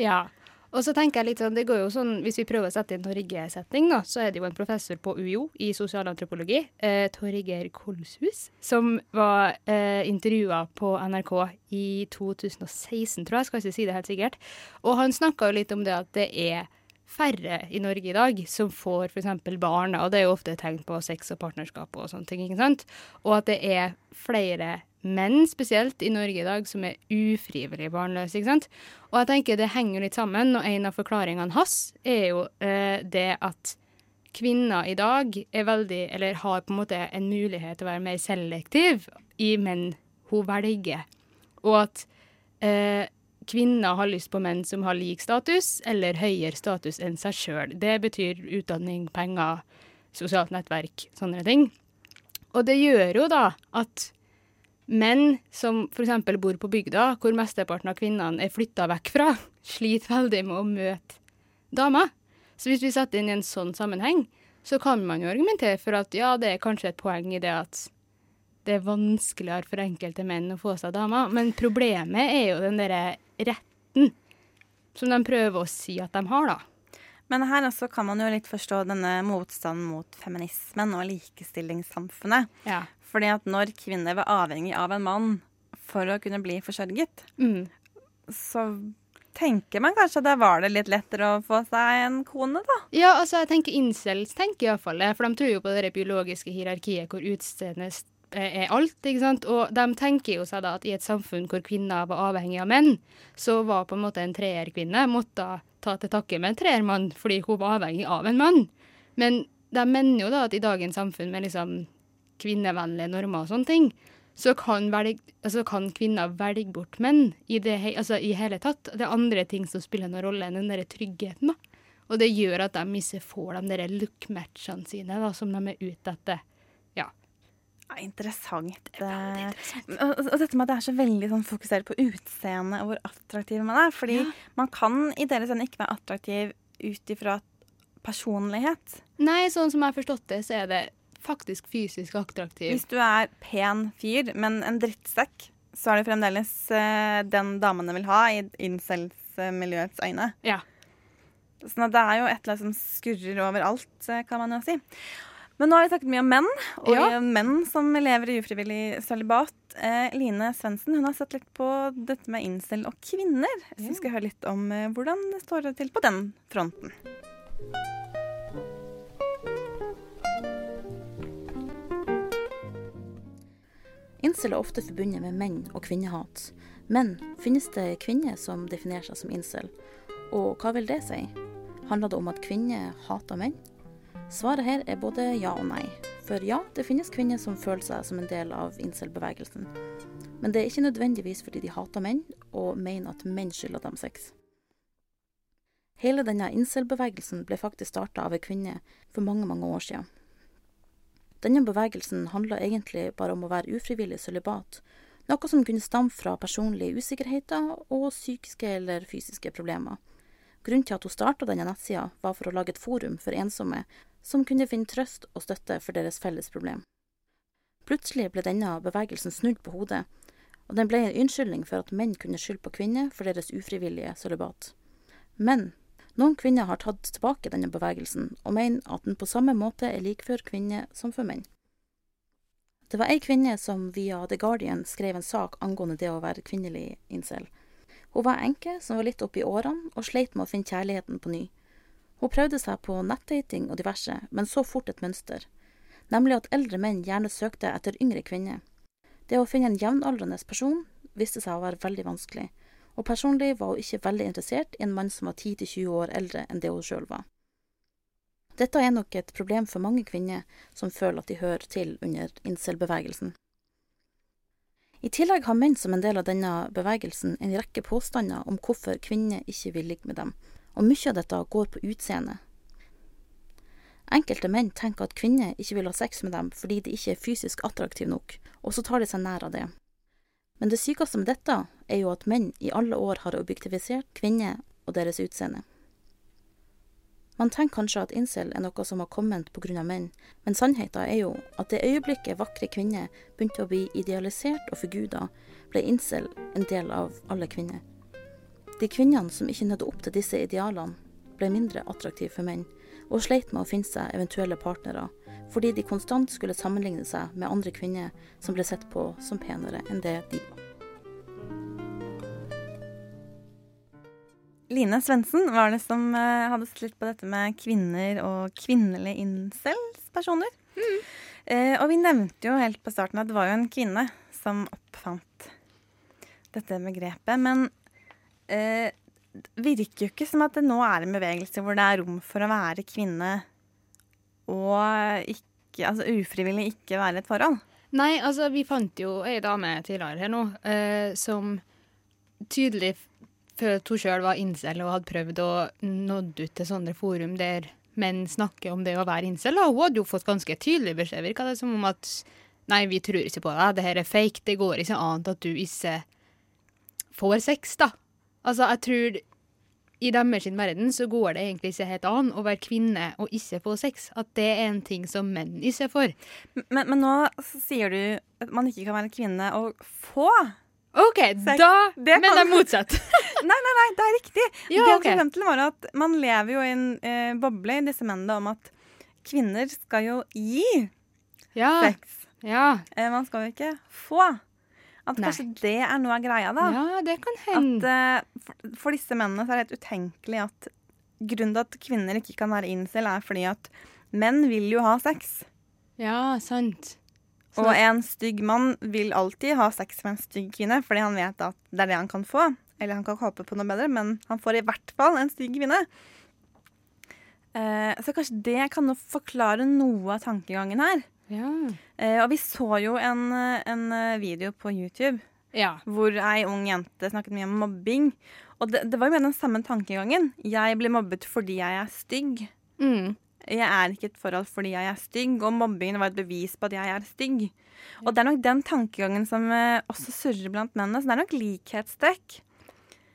Ja. Og så tenker jeg litt sånn, det går jo sånn, Hvis vi prøver å sette inn Torgeir-setting, da, så er det jo en professor på UiO i sosialantropologi, eh, Torgeir Kolshus, som var eh, intervjua på NRK i 2016, tror jeg. Skal ikke si det helt sikkert. Og han snakka jo litt om det at det er færre i Norge i dag som får f.eks. barn, og det er jo ofte tegn på sex og partnerskap og sånne ting, ikke sant? Og at det er flere menn spesielt i Norge i dag som er ufrivillig barnløse. ikke sant? Og jeg tenker det henger litt sammen, og en av forklaringene hans er jo eh, det at kvinner i dag er veldig, eller har på en måte en mulighet til å være mer selektiv i menn hun velger. Og at eh, kvinner har lyst på menn som har lik status eller høyere status enn seg sjøl. Det betyr utdanning, penger, sosialt nettverk, sånne ting. Og det gjør jo da at menn som f.eks. bor på bygda, hvor mesteparten av kvinnene er flytta vekk fra, sliter veldig med å møte damer. Så hvis vi setter inn i en sånn sammenheng, så kan man jo argumentere for at ja, det er kanskje et poeng i det at det er vanskeligere for enkelte menn å få seg damer. Men problemet er jo den derre retten som de prøver å si at de har, da. Men her også kan man jo litt forstå denne motstanden mot feminismen og likestillingssamfunnet. Ja. Fordi at når kvinner var avhengig av en mann for å kunne bli forsørget, Mm. så tenker man kanskje at da var det litt lettere å få seg en kone, da. Ja, altså jeg tenker incels tenker iallfall det, for de tror jo på det biologiske hierarkiet hvor utseendet er alt, ikke sant. Og de tenker jo seg da at i et samfunn hvor kvinner var avhengig av menn, så var på en måte en treerkvinne måtte ta til takke med en treermann fordi hun var avhengig av en mann. Men de mener jo da at i dagens samfunn med liksom kvinnevennlige normer og sånne ting, så kan, velge, altså kan kvinner velge bort menn i det altså i hele tatt. Det er andre ting som spiller noen rolle enn den der tryggheten. da. Og det gjør at de ikke får de der look-matchene sine da, som de er ute etter. Ja. Ja, interessant. Eh, Og, og dette med at det er så veldig sånn fokusert på utseende og hvor attraktiv man er. Fordi man kan i deres øyne ikke være attraktiv ut ifra personlighet. Nei, sånn som jeg har forstått det, så er det faktisk fysisk attraktiv. Hvis du er pen fyr, men en drittsekk, så er det fremdeles uh, den damene vil ha i incels-miljøets øyne. Ja. Sånn at det er jo et eller annet som skurrer overalt, eh, kan man jo si. Men nå har vi snakket mye om menn, og Ja. menn som lever i ufrivillig sølibat. Eh, Line Svendsen hun har sett litt på dette med incel og kvinner. Så vi skal høre litt om eh, hvordan det står til på den fronten. Incel er ofte forbundet med menn og kvinnehat. Men finnes det kvinner som definerer seg som incel? Og hva vil det si? Handler det om at kvinner hater menn? Svaret her er både ja og nei. For ja, det finnes kvinner som føler seg som en del av incel-bevegelsen. Men det er ikke nødvendigvis fordi de hater menn og mener at menn skylder dem sex. Hele denne incel-bevegelsen ble faktisk starta av ei kvinne for mange, mange år siden. Denne bevegelsen handla egentlig bare om å være ufrivillig sølibat, noe som kunne stamme fra personlige usikkerheter og psykiske eller fysiske problemer. Grunnen til at hun starta denne nettsida, var for å lage et forum for ensomme som kunne finne trøst og støtte for deres felles problem. Plutselig ble denne bevegelsen snudd på hodet, og den ble en unnskyldning for at menn kunne skylde på kvinner for deres ufrivillige sølibat. Men noen kvinner har tatt tilbake denne bevegelsen, og mener at den på samme måte er lik for kvinner som for menn. Det var ei kvinne som via The Guardian skrev en sak angående det å være kvinnelig incel. Hun var enke som var litt oppe i årene og sleit med å finne kjærligheten på ny. Hun prøvde seg på nettdating og diverse, men så fort et mønster, nemlig at eldre menn gjerne søkte etter yngre kvinner. Det å finne en jevnaldrende person viste seg å være veldig vanskelig, og personlig var hun ikke veldig interessert i en mann som var 10-20 år eldre enn det hun sjøl var. Dette er nok et problem for mange kvinner som føler at de hører til under incel-bevegelsen. I tillegg har menn som en del av denne bevegelsen en rekke påstander om hvorfor kvinner ikke vil ligge med dem, og mye av dette går på utseende. Enkelte menn tenker at kvinner ikke vil ha sex med dem fordi de ikke er fysisk attraktive nok, og så tar de seg nær av det. Men det sykeste med dette er jo at menn i alle år har objektivisert kvinner og deres utseende. Man tenker kanskje at incel er noe som har kommet av menn, men sannheten er jo at det øyeblikket vakre kvinner begynte å bli idealisert og forguda, ble incel en del av alle kvinner. De kvinnene som ikke nådde opp til disse idealene, ble mindre attraktive for menn, og sleit med å finne seg eventuelle partnere, fordi de konstant skulle sammenligne seg med andre kvinner som ble sett på som penere enn det de var. Line Svendsen var det som eh, hadde sett litt på dette med kvinner og kvinnelige incels-personer. Eh, og vi nevnte jo helt på starten at det var jo en kvinne som oppfant dette begrepet. Men eh, virker jo ikke som at det nå er en bevegelse hvor det er rom for å være kvinne og ikke, altså ufrivillig ikke være et forhold. Nei, altså vi fant jo ei dame tidligere her nå eh, som tydelig følte hun sjøl var incel og hadde prøvd å nådd ut til sånne forum der menn snakker om det å være incel, og hun hadde jo fått ganske tydelig beskjed, virka det som om at nei, vi tror ikke på deg, det her er fake, det går ikke annet at du ikke får sex, da. Altså, jeg tror i deres verden så går det egentlig ikke helt an å være kvinne og ikke få sex. At det er en ting som menn ikke får. Men, men nå sier du at man ikke kan være kvinne og få OK, sex. da Det Men det er motsatt. Nei, nei, nei, det er riktig. Ja, det jeg ok. til var at Man lever jo i en eh, boble i disse mennene om at kvinner skal jo gi Ja. sex. Ja. Eh, man skal jo ikke få. At Nei. kanskje det er noe av greia, da. Ja, det kan At hende. eh, for, for disse mennene så er det helt utenkelig at grunnen til at kvinner ikke kan være incel, er fordi at menn vil jo ha sex. Ja, sant. Så- Og en stygg mann vil alltid ha sex med en stygg kvinne, fordi han vet at det er det han kan få. Eller han kan håpe på noe bedre, men han får i hvert fall en stygg kvinne. Uh, så kanskje det kan forklare noe av tankegangen her. Ja. Eh, og vi så jo en, eh, en eh, video på YouTube Ja. hvor ei ung jente snakket mye om mobbing. Og det, det var jo med den samme tankegangen. Jeg blir mobbet fordi jeg er stygg. Mm. Jeg er ikke et forhold fordi jeg er stygg, og mobbingen var et bevis på at jeg er stygg. Og det er nok den tankegangen som eh, også surrer blant mennene. Så det er nok likhetstrekk.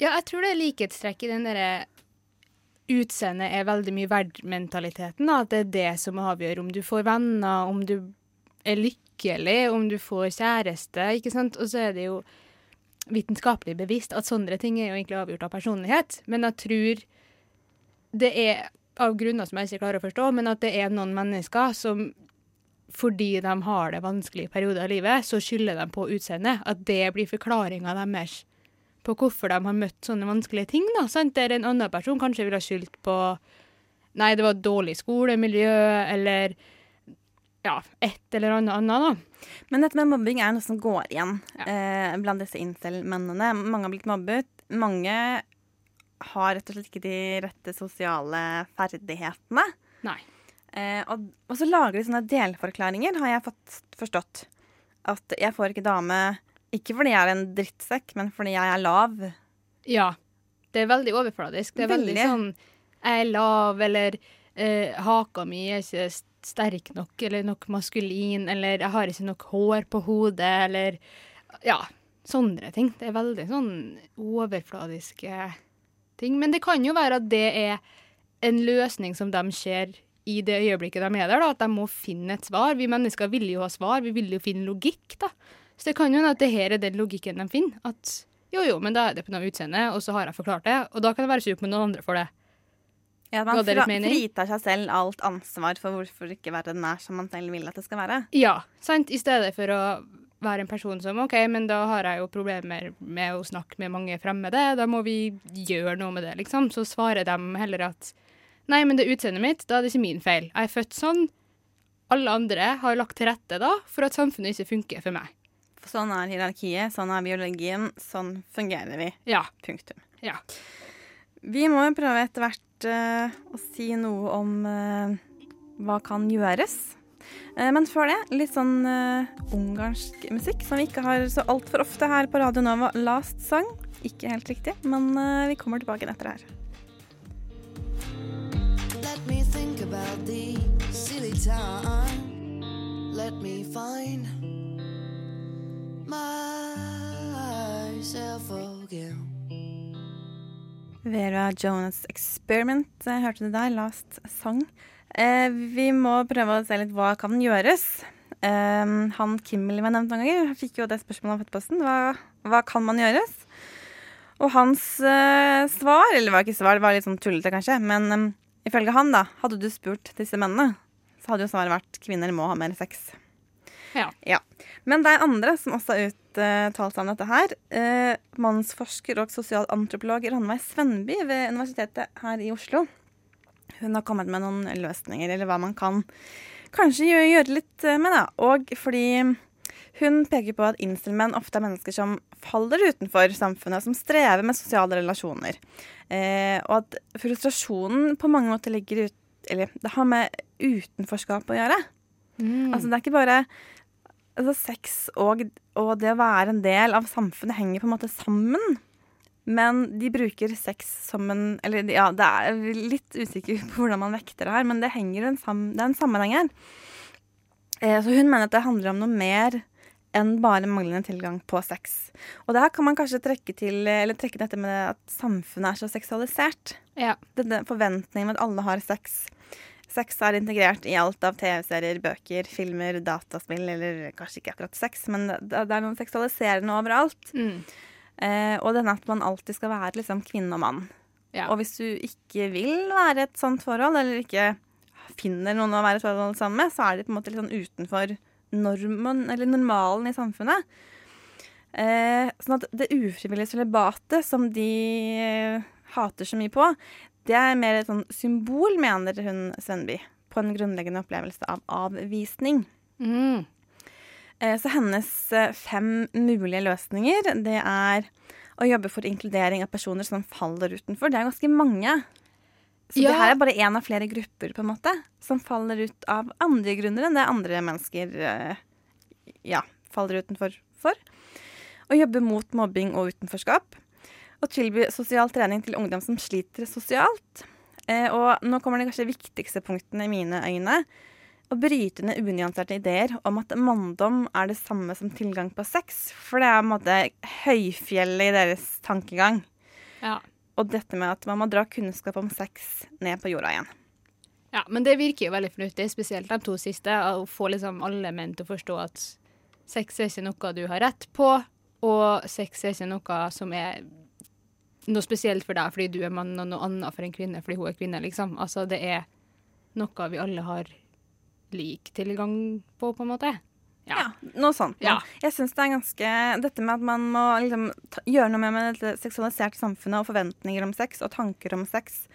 Ja, jeg tror det er likhetstrekk i den derre utseendet er veldig mye verdt-mentaliteten. At det er det som avgjør om du får venner, om du er lykkelig, om du får kjæreste, ikke sant. Og så er det jo vitenskapelig bevist at sånne ting er jo egentlig avgjort av personlighet. Men jeg tror det er av grunner som jeg ikke klarer å forstå, men at det er noen mennesker som fordi de har det vanskelig i perioder av livet, så skylder de på utseendet. At det blir forklaringa deres på hvorfor de har møtt sånne vanskelige ting. da, sant? Der en annen person kanskje ville ha skyldt på Nei, det var dårlig skolemiljø, eller ja, et eller annet annet, da. Men dette med mobbing er noe som går igjen eh, blant disse incel-mennene. Mange har blitt mobbet. Mange har rett og slett ikke de rette sosiale ferdighetene. Nei. Eh, og, og så lager de sånne delforklaringer, har jeg fått forstått. At jeg får ikke dame ikke fordi jeg er en drittsekk, men fordi jeg er lav. Ja. Det er veldig overfladisk. Det er veldig, Veldig. sånn Jeg er lav, eller eh, haka mi er ikke sterk nok, eller nok maskulin, eller jeg har ikke nok hår på hodet, eller Ja, sånne ting. Det er veldig sånn overfladiske ting. Men det kan jo være at det er en løsning som de ser i det øyeblikket de er der, da, at de må finne et svar. Vi mennesker vil jo ha svar, vi vil jo finne logikk, da. Så det kan jo hende at det her er den logikken de finner. At jo, jo, men da er det på noe utseende, og så har jeg forklart det, og da kan jeg være sur på noen andre for det. Ja, at man fritar seg selv alt ansvar for hvorfor ikke være den er som man selv vil at det skal være. Ja, sant? I stedet for å være en person som OK, men da har jeg jo problemer med å snakke med mange fremmede, da må vi gjøre noe med det, liksom. Så svarer de heller at nei, men det er utseendet mitt, da er det ikke min feil. Jeg er født sånn. Alle andre har lagt til rette da for at samfunnet ikke funker for meg. Sånn er hierarkiet, sånn er biologien, sånn fungerer vi. Ja. Punktum. Ja. Vi må jo prøve etter hvert uh, å si noe om uh, hva kan gjøres. Uh, men før det, litt sånn ungarsk musikk som vi ikke har så altfor ofte her på Radio Nova. Last Song. Ikke helt riktig, men vi kommer tilbake etter det her. Let me think about the silly time. Let me find myself again. Vera Jonas Experiment eh, hørte du der, Last Song. Eh, vi må prøve å se litt hva kan gjøres. Eh, han Kimmel vi har nevnt noen ganger, fikk jo det spørsmålet om Fettposten. Hva, hva kan man gjøres? Og hans eh, svar, eller det var ikke svar, det var litt sånn tullete kanskje, men eh, ifølge han, da, hadde du spurt disse mennene, så hadde jo svaret vært kvinner må ha mer sex. Ja. Men det er andre som også har uttalt seg om dette her. Eh, mannsforsker og sosialantropolog Ranveig Svenby ved Universitetet her i Oslo. Hun har kommet med noen løsninger, eller hva man kan kanskje gjøre, litt med, da. Og fordi hun peker på at incel-menn ofte er mennesker som faller utenfor samfunnet, som strever med sosiale relasjoner. Eh, og at frustrasjonen på mange måter ligger ut Eller det har med utenforskap å gjøre. Altså det er ikke bare altså Sex og, og det å være en del av samfunnet henger på en måte sammen. Men de bruker sex som en Eller ja, det er litt usikker på hvordan man vekter det her, men det, henger en sam, det er en sammenheng her. Eh, så hun mener at det handler om noe mer enn bare manglende tilgang på sex. Og det her kan man kanskje trekke til, eller trekke dette med at samfunnet er så seksualisert. Ja. Denne forventningen med at alle har sex. Sex er integrert i alt av TV-serier, bøker, filmer, dataspill, eller kanskje ikke akkurat sex, men det, det er noe seksualiserende overalt. Eh, og denne at man alltid skal være liksom kvinne og mann. Ja. Og hvis du ikke vil være et sånt forhold, eller ikke finner noen å være et forhold sammen med, så er de på en måte litt sånn utenfor normen, eller normalen i samfunnet. Eh, sånn at det ufrivillige sølibatet som de eh, hater så mye på, det er mer et sånn symbol, mener hun Svenby, på en grunnleggende opplevelse av avvisning. Mm. Eh, så hennes eh, fem mulige løsninger, det er å jobbe for inkludering av personer som faller utenfor. Det er ganske mange. Så Ja. det her er bare én av flere grupper på en måte, som faller ut av andre grunner enn det andre mennesker eh, ja, faller utenfor for. Å jobbe mot mobbing og utenforskap. Å tilby sosial trening til ungdom som sliter sosialt. Eh, og nå kommer de kanskje viktigste punktene i mine øyne. Å bryte ned unyanserte ideer om at manndom er det samme som tilgang på sex. For det er på en måte høyfjellet i deres tankegang. Ja. Og dette med at man må dra kunnskap om sex ned på jorda igjen. Ja, men det virker jo veldig fornuftig, spesielt de to siste. Å få liksom alle menn til å forstå at sex er ikke noe du har rett på, og sex er ikke noe som er noe spesielt for deg fordi du er mann, og noe annet for en kvinne fordi hun er kvinne, liksom. Altså, det er noe vi alle har lik tilgang på, på en måte. Ja, noe sånt. Ja. Jeg synes det er ganske Dette med at man må liksom, ta, gjøre noe med, med dette seksualiserte samfunnet og forventninger om sex og tanker om sex.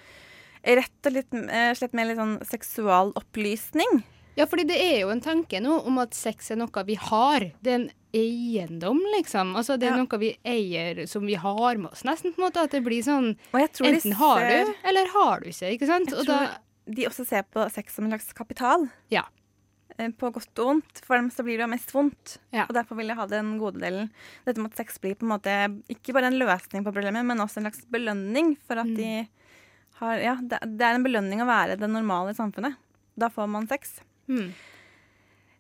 Rett og litt, eh, slett med litt sånn seksualopplysning. Ja, fordi det er jo en tanke nå om at sex er noe vi har. Det er en eiendom, liksom. Altså, det er Ja. noe vi eier som vi har med oss, nesten. på en måte, At det blir sånn Enten ser... Har du, eller har du ikke. ikke sant? Jeg Og tror da, de også ser på sex som en slags kapital. Ja. Eh, På godt og vondt. For dem så blir det jo mest vondt. Ja. Og derfor vil jeg ha den gode delen. Dette med at sex blir på en måte ikke bare en løsning på problemet, men også en slags belønning for at Mm. de har Ja, det, det er en belønning å være det normale i samfunnet. Da får man sex. Mm.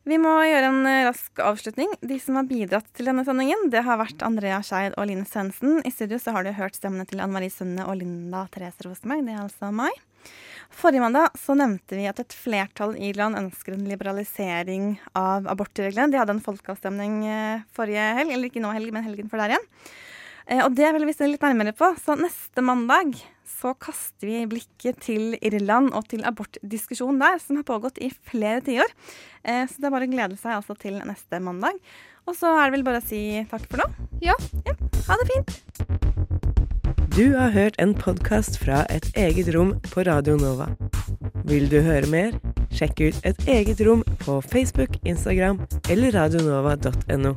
Vi må gjøre en eh, rask avslutning. De som har bidratt til denne sendingen, det har vært Andrea Skeid og Line Svendsen. I studio så har du hørt stemmene til Anne Marie Sunde og Linda Therese Rosenberg. Det er altså meg. Forrige mandag så nevnte vi at et flertall i Irland ønsker en liberalisering av abortreglene. De hadde en folkeavstemning eh, forrige helg, eller ikke nå helg, men helgen for der igjen. Eh, Og det vil vi se litt nærmere på. Så neste mandag så kaster vi blikket til Irland og til abortdiskusjonen der, som har pågått i flere tiår. Eh, Så det er bare å glede seg altså til neste mandag. Og så er det vel bare å si takk for nå. Ja. Ha det fint. Du har hørt en podkast fra Et eget rom på Radio Nova. Vil du høre mer? Sjekk ut Et eget rom på Facebook, Instagram eller radionova.no.